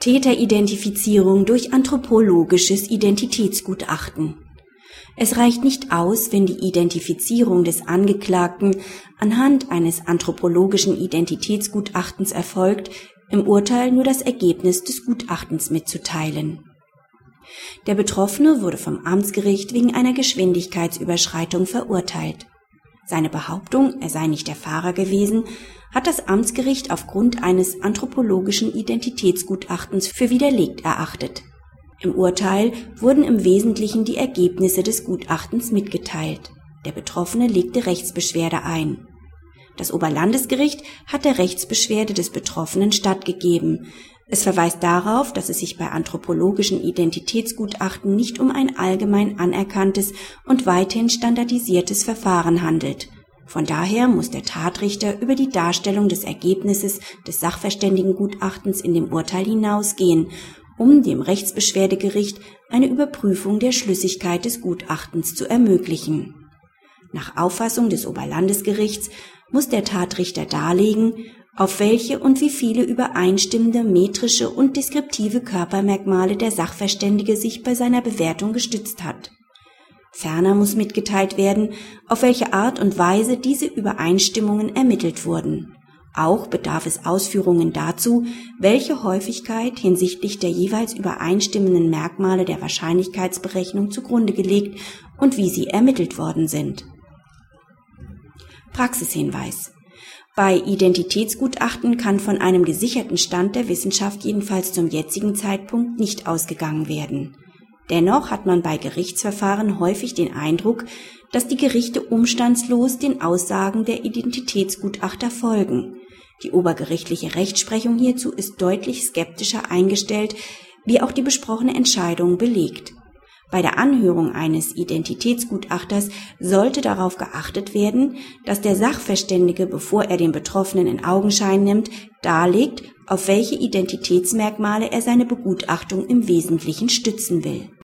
Täteridentifizierung durch anthropologisches Identitätsgutachten Es reicht nicht aus, wenn die Identifizierung des Angeklagten anhand eines anthropologischen Identitätsgutachtens erfolgt, im Urteil nur das Ergebnis des Gutachtens mitzuteilen. Der Betroffene wurde vom Amtsgericht wegen einer Geschwindigkeitsüberschreitung verurteilt. Seine Behauptung, er sei nicht der Fahrer gewesen, hat das Amtsgericht aufgrund eines anthropologischen Identitätsgutachtens für widerlegt erachtet. Im Urteil wurden im Wesentlichen die Ergebnisse des Gutachtens mitgeteilt. Der Betroffene legte Rechtsbeschwerde ein. Das Oberlandesgericht hat der Rechtsbeschwerde des Betroffenen stattgegeben. Es verweist darauf, dass es sich bei anthropologischen Identitätsgutachten nicht um ein allgemein anerkanntes und weithin standardisiertes Verfahren handelt. Von daher muss der Tatrichter über die Darstellung des Ergebnisses des Sachverständigengutachtens in dem Urteil hinausgehen, um dem Rechtsbeschwerdegericht eine Überprüfung der Schlüssigkeit des Gutachtens zu ermöglichen. Nach Auffassung des Oberlandesgerichts muss der Tatrichter darlegen, auf welche und wie viele übereinstimmende metrische und deskriptive Körpermerkmale der Sachverständige sich bei seiner Bewertung gestützt hat. Ferner muss mitgeteilt werden, auf welche Art und Weise diese Übereinstimmungen ermittelt wurden. Auch bedarf es Ausführungen dazu, welche Häufigkeit hinsichtlich der jeweils übereinstimmenden Merkmale der Wahrscheinlichkeitsberechnung zugrunde gelegt und wie sie ermittelt worden sind. Praxishinweis bei Identitätsgutachten kann von einem gesicherten Stand der Wissenschaft jedenfalls zum jetzigen Zeitpunkt nicht ausgegangen werden. Dennoch hat man bei Gerichtsverfahren häufig den Eindruck, dass die Gerichte umstandslos den Aussagen der Identitätsgutachter folgen. Die obergerichtliche Rechtsprechung hierzu ist deutlich skeptischer eingestellt, wie auch die besprochene Entscheidung belegt. Bei der Anhörung eines Identitätsgutachters sollte darauf geachtet werden, dass der Sachverständige, bevor er den Betroffenen in Augenschein nimmt, darlegt, auf welche Identitätsmerkmale er seine Begutachtung im Wesentlichen stützen will